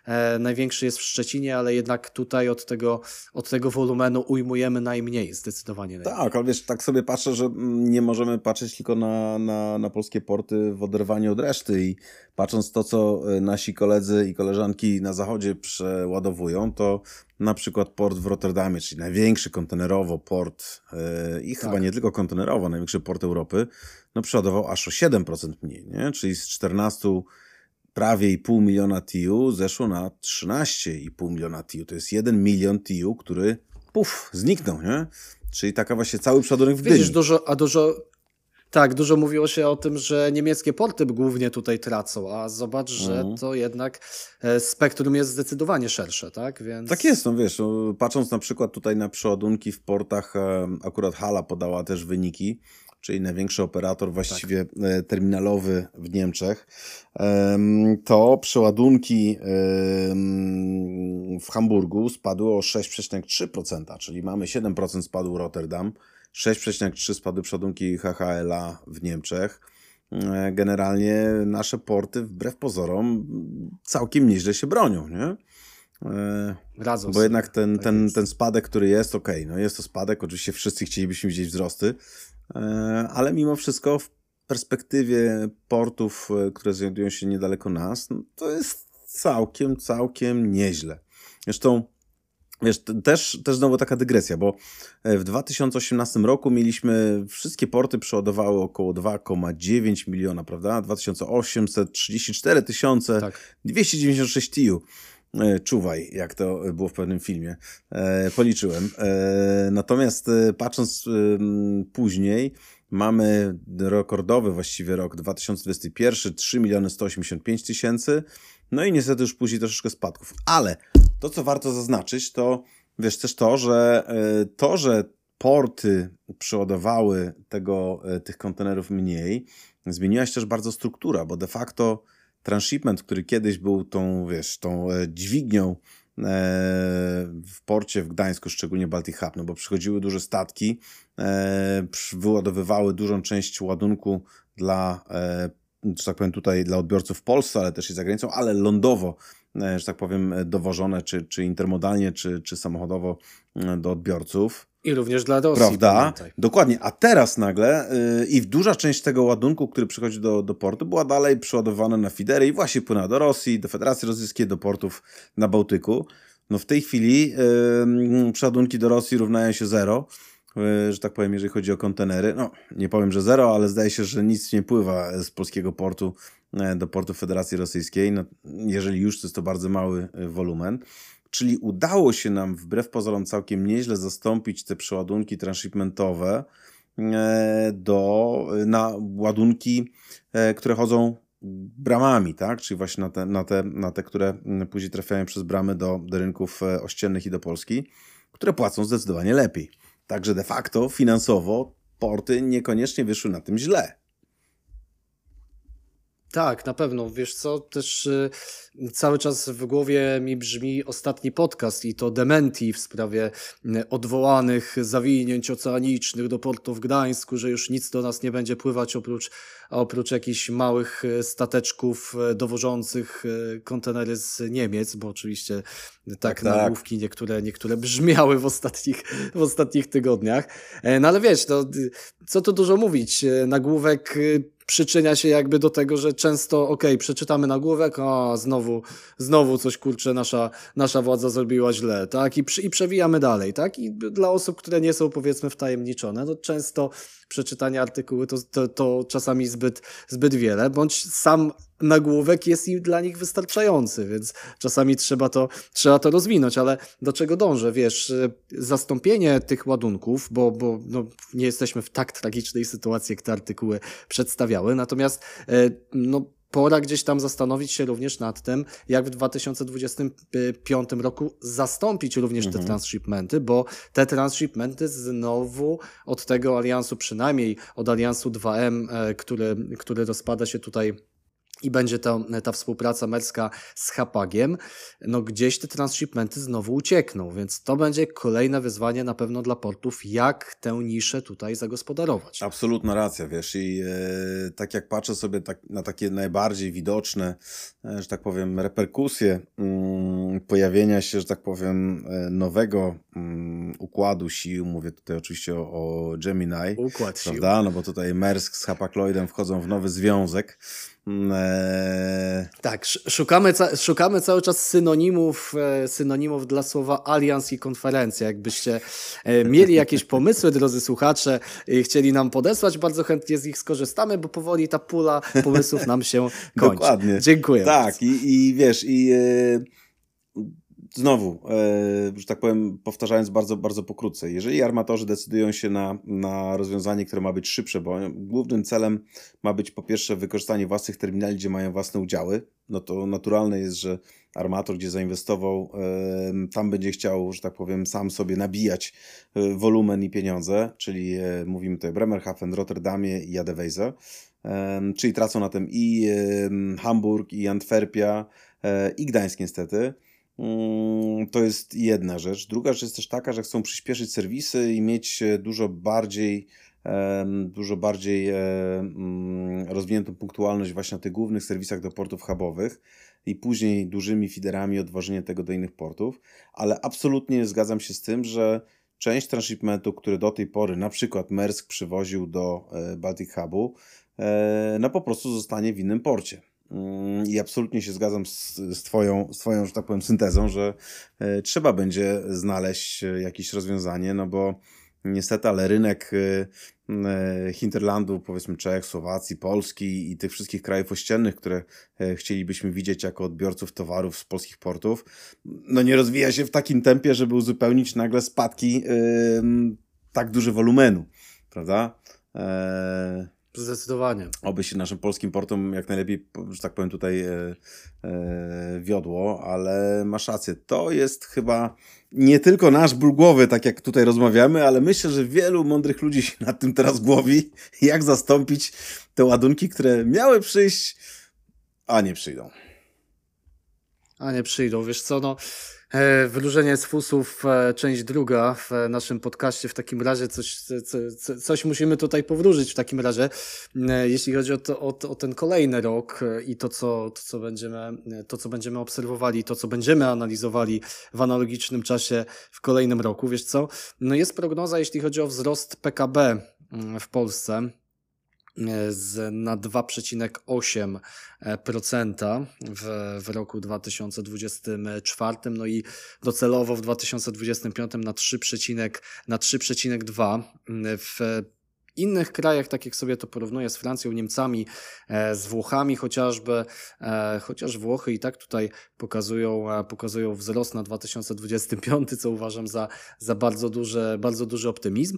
E, największy jest w Szczecinie, ale jednak tutaj od tego, od tego wolumenu ujmujemy najmniej, zdecydowanie najmniej. Tak, ale wiesz, tak sobie patrzę, że nie możemy patrzeć tylko na, na, na polskie porty w oderwaniu od reszty i patrząc to, co e, nasi koledzy i koleżanki na zachodzie przeładowują, to na przykład port w Rotterdamie, czyli największy kontenerowo port yy, i tak. chyba nie tylko kontenerowo, największy port Europy, no przeładował aż o 7% mniej, nie? czyli z 14 prawie i pół miliona TU zeszło na 13,5 miliona TU. To jest 1 milion TU, który puf, zniknął, nie? Czyli taka właśnie cały przodunek w Gdyni. Widzisz, dużo, a dużo, tak, dużo mówiło się o tym, że niemieckie porty głównie tutaj tracą, a zobacz, że mhm. to jednak e, spektrum jest zdecydowanie szersze, tak? Więc... Tak jest, no wiesz, no, patrząc na przykład tutaj na przeładunki w portach, e, akurat Hala podała też wyniki, czyli największy operator właściwie tak. E, terminalowy w Niemczech, to przeładunki w Hamburgu spadły o 6,3%, czyli mamy 7% spadł Rotterdam, 6,3 spadły przeładunki HHLA w Niemczech. E, generalnie nasze porty, wbrew pozorom, całkiem nieźle się bronią, nie? E, Radzą Bo jednak ten, tak ten, ten spadek, który jest, ok, no jest to spadek, oczywiście wszyscy chcielibyśmy widzieć wzrosty, ale mimo wszystko w perspektywie portów, e, które znajdują się niedaleko nas, no to jest całkiem, całkiem nieźle. Zresztą Wiesz, też, też znowu taka dygresja, bo e, w 2018 roku mieliśmy, wszystkie porty przeładowały około 2,9 miliona, prawda? 2834 tysiące, tak. 296 TIU. Czuwaj, jak to było w pewnym filmie. E, policzyłem. E, natomiast e, patrząc później, mamy rekordowy właściwie rok 2021, 3 miliony 185 tysięcy. No i niestety już później troszeczkę spadków. Ale to, co warto zaznaczyć, to wiesz też to, że to, że porty przeładowały tego, tych kontenerów mniej, zmieniła się też bardzo struktura, bo de facto transshipment, który kiedyś był tą, wiesz, tą e, dźwignią e, w porcie w Gdańsku, szczególnie Baltic Hub, no bo przychodziły duże statki, e, wyładowywały dużą część ładunku dla, że tak powiem tutaj dla odbiorców w Polsce, ale też i za granicą, ale lądowo, że tak powiem, dowożone, czy, czy intermodalnie, czy, czy samochodowo do odbiorców. I również dla Rosji. Prawda? Pamiętaj. Dokładnie. A teraz nagle yy, i duża część tego ładunku, który przychodzi do, do portu, była dalej przeładowana na fidery i właśnie płynęła do Rosji, do Federacji Rosyjskiej, do portów na Bałtyku. No w tej chwili yy, przeładunki do Rosji równają się zero, yy, że tak powiem, jeżeli chodzi o kontenery. No, nie powiem, że zero, ale zdaje się, że nic nie pływa z polskiego portu y, do portu Federacji Rosyjskiej. No, jeżeli już, to jest to bardzo mały y, wolumen. Czyli udało się nam wbrew pozorom całkiem nieźle zastąpić te przeładunki transshipmentowe e, do, na ładunki, e, które chodzą bramami, tak? Czyli właśnie na te, na te, na te które później trafiają przez bramy do, do rynków e, ościennych i do Polski, które płacą zdecydowanie lepiej. Także de facto finansowo porty niekoniecznie wyszły na tym źle. Tak, na pewno. Wiesz co, też y, cały czas w głowie mi brzmi ostatni podcast i to Dementi w sprawie y, odwołanych zawinięć oceanicznych do portu w Gdańsku, że już nic do nas nie będzie pływać oprócz, oprócz jakichś małych y, stateczków dowożących kontenery z Niemiec, bo oczywiście tak, tak nagłówki niektóre, niektóre brzmiały w ostatnich, w ostatnich tygodniach. E, no ale wiesz, to, co tu dużo mówić, nagłówek przyczynia się jakby do tego, że często, okay, przeczytamy nagłówek, a znowu, znowu coś kurczę nasza, nasza władza zrobiła źle, tak? I, I przewijamy dalej, tak? I dla osób, które nie są powiedzmy wtajemniczone, to często przeczytanie artykułu to, to, to czasami zbyt, zbyt wiele, bądź sam nagłówek jest im dla nich wystarczający, więc czasami trzeba to, trzeba to rozwinąć, ale do czego dążę? Wiesz, y, zastąpienie tych ładunków, bo, bo no, nie jesteśmy w tak tragicznej sytuacji, jak te artykuły przedstawiały, natomiast y, no, pora gdzieś tam zastanowić się również nad tym, jak w 2025 roku zastąpić również mhm. te transshipmenty, bo te transshipmenty znowu od tego aliansu, przynajmniej od aliansu 2M, e, który, który rozpada się tutaj i będzie to, ta współpraca merska z Hapagiem, no gdzieś te transshipmenty znowu uciekną, więc to będzie kolejne wyzwanie na pewno dla portów, jak tę niszę tutaj zagospodarować. Absolutna racja, wiesz, i e, tak jak patrzę sobie tak, na takie najbardziej widoczne, e, że tak powiem, reperkusje mm, pojawienia się, że tak powiem, e, nowego mm, układu sił, mówię tutaj oczywiście o, o Gemini, Układ prawda? Sił. No bo tutaj Mersk z Hapag-Lloydem wchodzą w nowy związek, Eee... Tak, szukamy, szukamy cały czas synonimów, e, synonimów dla słowa alians i konferencja. Jakbyście e, mieli jakieś pomysły, drodzy słuchacze, i chcieli nam podesłać, bardzo chętnie z nich skorzystamy, bo powoli ta pula pomysłów nam się kończy. Dokładnie. Dziękuję. Tak, i, i wiesz, i. Yy znowu, e, że tak powiem, powtarzając bardzo, bardzo pokrótce, jeżeli armatorzy decydują się na, na rozwiązanie, które ma być szybsze, bo głównym celem ma być po pierwsze wykorzystanie własnych terminali, gdzie mają własne udziały, no to naturalne jest, że armator, gdzie zainwestował, tam będzie chciał, że tak powiem, sam sobie nabijać e, wolumen i pieniądze, czyli e, mówimy tutaj Bremerhaven, Rotterdamie i Jadeweise, e, czyli tracą na tym i Hamburg, i Antwerpia, i Gdańsk niestety. Mm, to jest jedna rzecz. Druga rzecz jest też taka, że chcą przyspieszyć serwisy i mieć e, dużo bardziej dużo bardziej e, mm, rozwiniętą punktualność właśnie na tych głównych serwisach do portów hubowych i później dużymi feederami odwożenie tego do innych portów, ale absolutnie zgadzam się z tym, że część transshipmentu, który do tej pory na przykład Maersk przywoził do e, Baltic Hubu, no po prostu zostanie w innym porcie. Mm, I absolutnie się zgadzam z, z, twoją, z Twoją, że tak powiem, syntezą, że e, trzeba będzie znaleźć e, jakieś rozwiązanie, no bo niestety, ale rynek e, hinterlandu, powiedzmy Czech, Słowacji, Polski i tych wszystkich krajów ościennych, które chcielibyśmy widzieć jako odbiorców towarów z polskich portów, no nie rozwija się w takim tempie, żeby uzupełnić nagle spadki tak duży wolumenu, prawda? Zdecydowanie. Oby się naszym polskim portom jak najlepiej, że tak powiem, tutaj e, e, wiodło, ale masz rację. To jest chyba nie tylko nasz ból głowy, tak jak tutaj rozmawiamy, ale myślę, że wielu mądrych ludzi się nad tym teraz głowi, jak zastąpić te ładunki, które miały przyjść, a nie przyjdą. A nie przyjdą. Wiesz co, no E, wyróżnienie z fusów, e, część druga w naszym podcaście. W takim razie coś, co, coś musimy tutaj powróżyć w takim razie, e, jeśli chodzi o, to, o, o, ten kolejny rok i to co, to, co będziemy, to, co będziemy obserwowali, to, co będziemy analizowali w analogicznym czasie w kolejnym roku. Wiesz co? No jest prognoza, jeśli chodzi o wzrost PKB mm, w Polsce z, na 2,8% w, w roku 2024, no i docelowo w 2025 na 3,2%. Na 3,2 w innych krajach, tak jak sobie to porównuję z Francją, Niemcami, e, z Włochami chociażby, e, chociaż Włochy i tak tutaj pokazują, e, pokazują wzrost na 2025, co uważam za, za bardzo, duży, bardzo duży optymizm.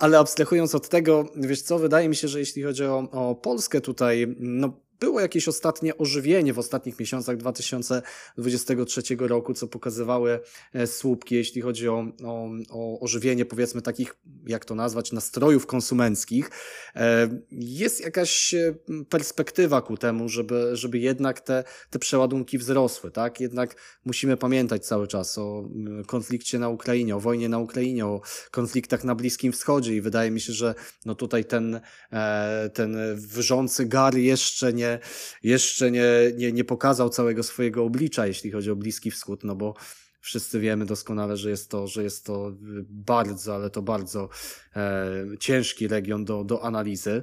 Ale abstrahując od tego, wiesz co, wydaje mi się, że jeśli chodzi o, o Polskę tutaj, no było jakieś ostatnie ożywienie w ostatnich miesiącach 2023 roku, co pokazywały słupki, jeśli chodzi o, o, o ożywienie powiedzmy takich jak to nazwać, nastrojów konsumenckich, e, jest jakaś e, perspektywa ku temu, żeby, żeby jednak te, te przeładunki wzrosły, tak? Jednak musimy pamiętać cały czas o konflikcie na Ukrainie, o wojnie na Ukrainie, o konfliktach na Bliskim Wschodzie i wydaje mi się, że no tutaj ten, e, ten wrzący gar jeszcze nie, jeszcze nie, nie, nie pokazał całego swojego oblicza, jeśli chodzi o Bliski Wschód, no bo wszyscy wiemy doskonale, że jest to, że jest to bardzo, ale to bardzo ciężki region do, do analizy.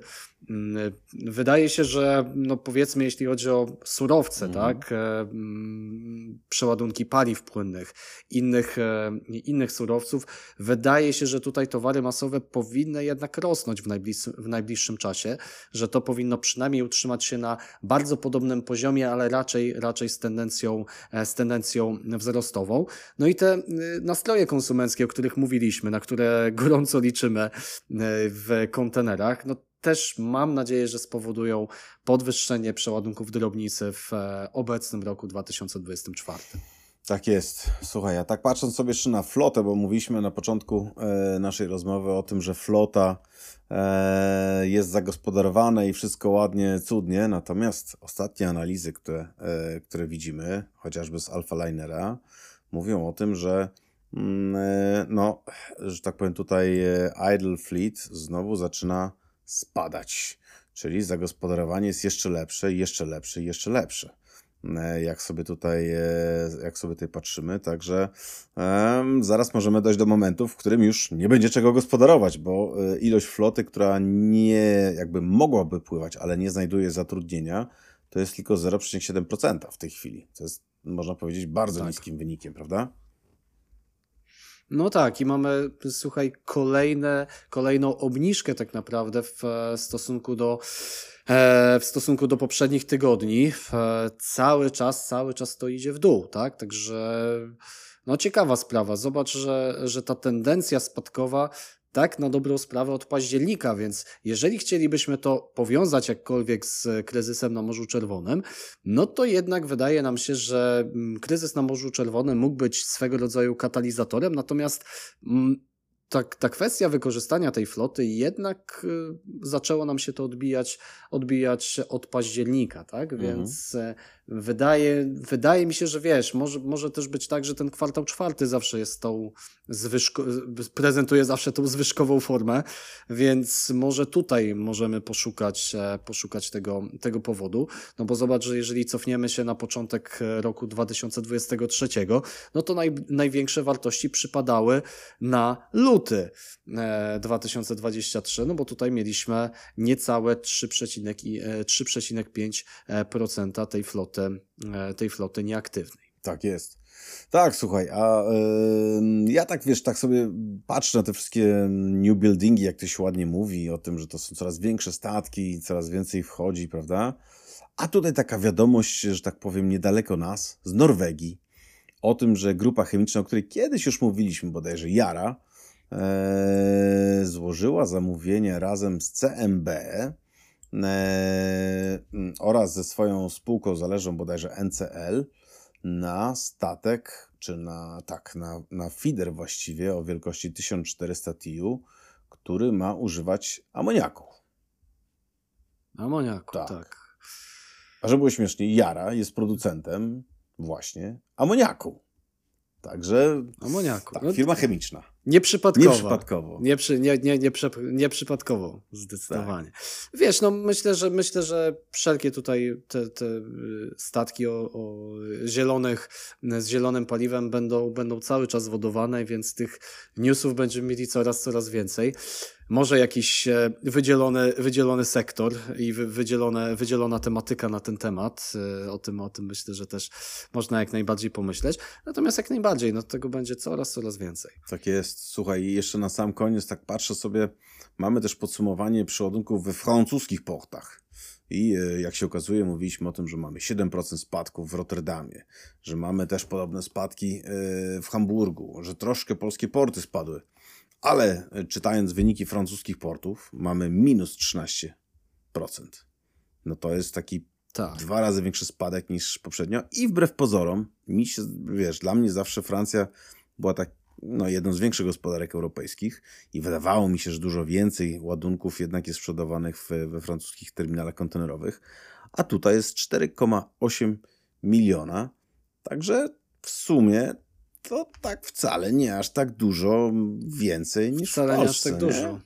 Mm, wydaje się, że no powiedzmy, jeśli chodzi o surowce, mhm. tak, e, mm, przeładunki paliw płynnych, innych, e, innych surowców, wydaje się, że tutaj towary masowe powinny jednak rosnąć w najbliższym, w najbliższym czasie, że to powinno przynajmniej utrzymać się na bardzo podobnym poziomie, ale raczej, raczej z tendencją, e, z tendencją wzrostową. No i te nastroje konsumenckie, o których mówiliśmy, na które gorąco liczymy w kontenerach, no też mam nadzieję, że spowodują podwyższenie przeładunków drobnicy w e, obecnym roku 2024. Tak jest. Słuchaj, a tak patrząc sobie jeszcze na flotę, bo mówiliśmy na początku e, naszej rozmowy o tym, że flota e, jest zagospodarowana i wszystko ładnie, cudnie, natomiast ostatnie analizy, które, które widzimy, chociażby z Alpha Linera, mówią o tym, że no, że tak powiem tutaj idle fleet znowu zaczyna spadać. Czyli zagospodarowanie jest jeszcze lepsze, jeszcze lepsze, jeszcze lepsze. E, jak sobie tutaj, e, jak sobie tutaj patrzymy, także zaraz możemy dojść do momentu, w którym już nie będzie czego gospodarować, bo e, ilość floty, która nie jakby mogłaby pływać, ale nie znajduje zatrudnienia, to jest tylko 0,7% w tej chwili. To jest, można powiedzieć, bardzo tak. niskim wynikiem, prawda? No tak, i mamy, słuchaj, kolejne, kolejną obniżkę tak naprawdę w e, stosunku do e, w stosunku do poprzednich tygodni. E, cały czas, cały czas to idzie w dół, tak? Także no ciekawa sprawa. Zobacz, że, że ta tendencja spadkowa tak na dobrą sprawę od października, więc jeżeli chcielibyśmy to powiązać jakkolwiek z kryzysem na Morzu Czerwonym, no to jednak wydaje nam się, że mm, kryzys na Morzu Czerwonym mógł być swego rodzaju katalizatorem, natomiast mm, ta, ta kwestia wykorzystania tej floty jednak y, zaczęło nam się to odbijać, odbijać od października, tak? Mhm. Więc e, wydaje, wydaje mi się, że wiesz, może, może też być tak, że ten kwartał czwarty zawsze jest tą zwyżko, prezentuje zawsze tą zwyżkową formę, więc może tutaj możemy poszukać, e, poszukać tego, tego powodu, no bo zobacz, że jeżeli cofniemy się na początek roku 2023, no to naj, największe wartości przypadały na luty 2023, e, no bo tutaj mieliśmy niecałe 3,5% tej floty E, tej floty nieaktywnej. Tak jest. Tak, słuchaj, a ja tak wiesz, tak sobie patrzę na te wszystkie new buildingi, jak to się ładnie mówi, o tym, że to są coraz większe statki, coraz więcej wchodzi, prawda? A tutaj taka wiadomość, że tak powiem, niedaleko nas, z Norwegii, o tym, że grupa chemiczna, o której kiedyś już mówiliśmy, bodajże Jara, e, złożyła zamówienie razem z CMB E, oraz ze swoją spółką zależą bodajże NCL na statek, czy na, tak, na, na feeder właściwie o wielkości 1400 TU, który ma używać amoniaku. Amoniaku, tak. tak. A żeby było śmiesznie, Jara jest producentem właśnie amoniaku. Także amoniaku. Tak, no firma chemiczna. Nieprzypadkowo. Nieprzypadkowo. Nie, przy, nie, nie, nie, przy, nieprzypadkowo, zdecydowanie. Tak. Wiesz, no myślę, że myślę, że wszelkie tutaj te, te y, statki o, o, zielonych, z zielonym paliwem będą, będą cały czas wodowane, więc tych newsów będziemy mieli coraz, coraz więcej może jakiś e, wydzielony, wydzielony sektor i wydzielone, wydzielona tematyka na ten temat. E, o tym, o tym myślę, że też można jak najbardziej pomyśleć. Natomiast jak najbardziej, no tego będzie coraz, coraz więcej. Tak jest. Słuchaj, jeszcze na sam koniec tak patrzę sobie, mamy też podsumowanie przeładunków we francuskich portach. I e, jak się okazuje, mówiliśmy o tym, że mamy 7% spadków w Rotterdamie, że mamy też podobne spadki w Hamburgu, że troszkę polskie porty spadły. Ale e, czytając wyniki francuskich portów, mamy minus 13%. No to jest taki tak. dwa razy większy spadek niż poprzednio. I wbrew pozorom, mi się, wiesz, dla mnie zawsze Francja była tak, no, jedną z większych gospodarek europejskich i wydawało mi się, że dużo więcej ładunków jednak jest sprzedawanych w, we francuskich terminalach kontenerowych, a tutaj jest 4,8 miliona. Także w sumie to tak wcale nie aż tak dużo więcej niż Wcale w nie Polsce. aż tak dużo.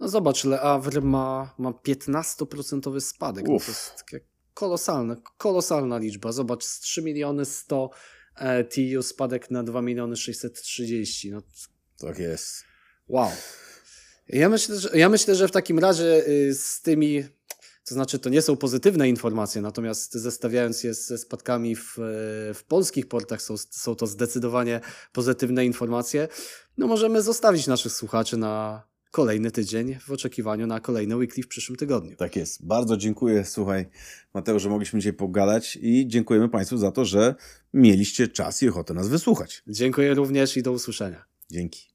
No zobacz, Le Havre ma, ma 15% spadek. No to jest takie kolosalne, kolosalna liczba. Zobacz, z 3 miliony 100 e, TU spadek na 2 miliony 630. No, Tak jest. wow. Ja myślę, że, ja myślę, że w takim razie y, z tymi, to znaczy to nie są pozytywne informacje, natomiast zestawiając je ze spadkami w, w polskich portach są, są to zdecydowanie pozytywne informacje. No możemy zostawić naszych słuchaczy na kolejny tydzień w oczekiwaniu na kolejny weekly w przyszłym tygodniu. Tak jest. Bardzo dziękuję, słuchaj, Mateusz, że mogliśmy dzisiaj pogadać i dziękujemy Państwu za to, że mieliście czas i ochotę nas wysłuchać. Dziękuję również i do usłyszenia. Dzięki.